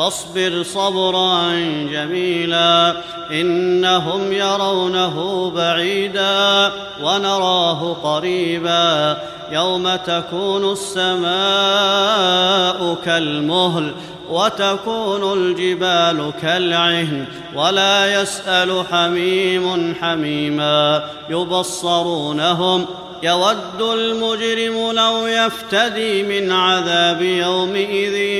فاصبر صبرا جميلا إنهم يرونه بعيدا ونراه قريبا يوم تكون السماء كالمهل وتكون الجبال كالعهن ولا يسأل حميم حميما يبصرونهم يود المجرم لو يفتدي من عذاب يومئذ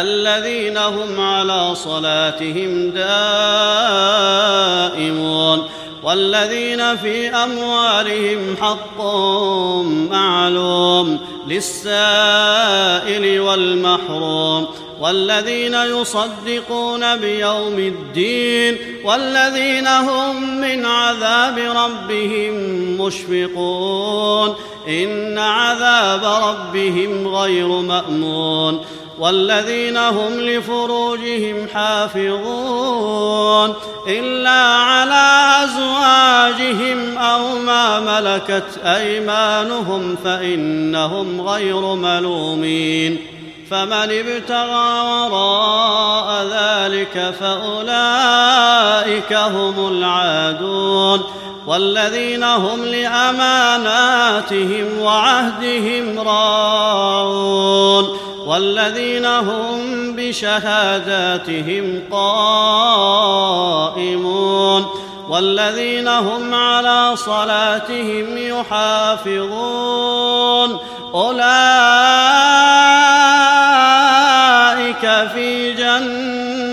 الذين هم على صلاتهم دائمون والذين في أموالهم حق معلوم للسائل والمحروم والذين يصدقون بيوم الدين والذين هم من عذاب ربهم مشفقون إن عذاب ربهم غير مأمون والذين هم لفروجهم حافظون إلا على أزواجهم أو ما ملكت أيمانهم فإنهم غير ملومين فمن ابتغى وراء ذلك فأولئك هم العادون والذين هم لأماناتهم وعهدهم راعون والذين هم بشهاداتهم قائمون والذين هم على صلاتهم يحافظون أولئك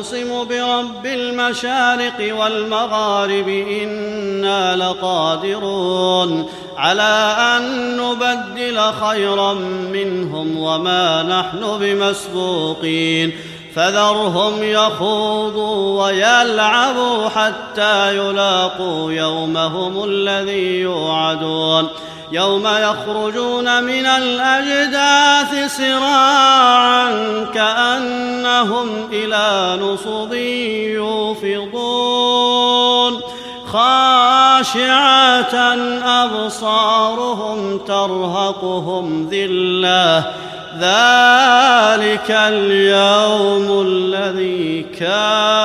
أقسم برب المشارق والمغارب إنا لقادرون على أن نبدل خيرا منهم وما نحن بمسبوقين فذرهم يخوضوا ويلعبوا حتى يلاقوا يومهم الذي يوعدون يوم يخرجون من الأجداث سراعا كانهم إلى نصب يوفضون. خاشعة أبصارهم ترهقهم ذلة. ذلك اليوم الذي كانوا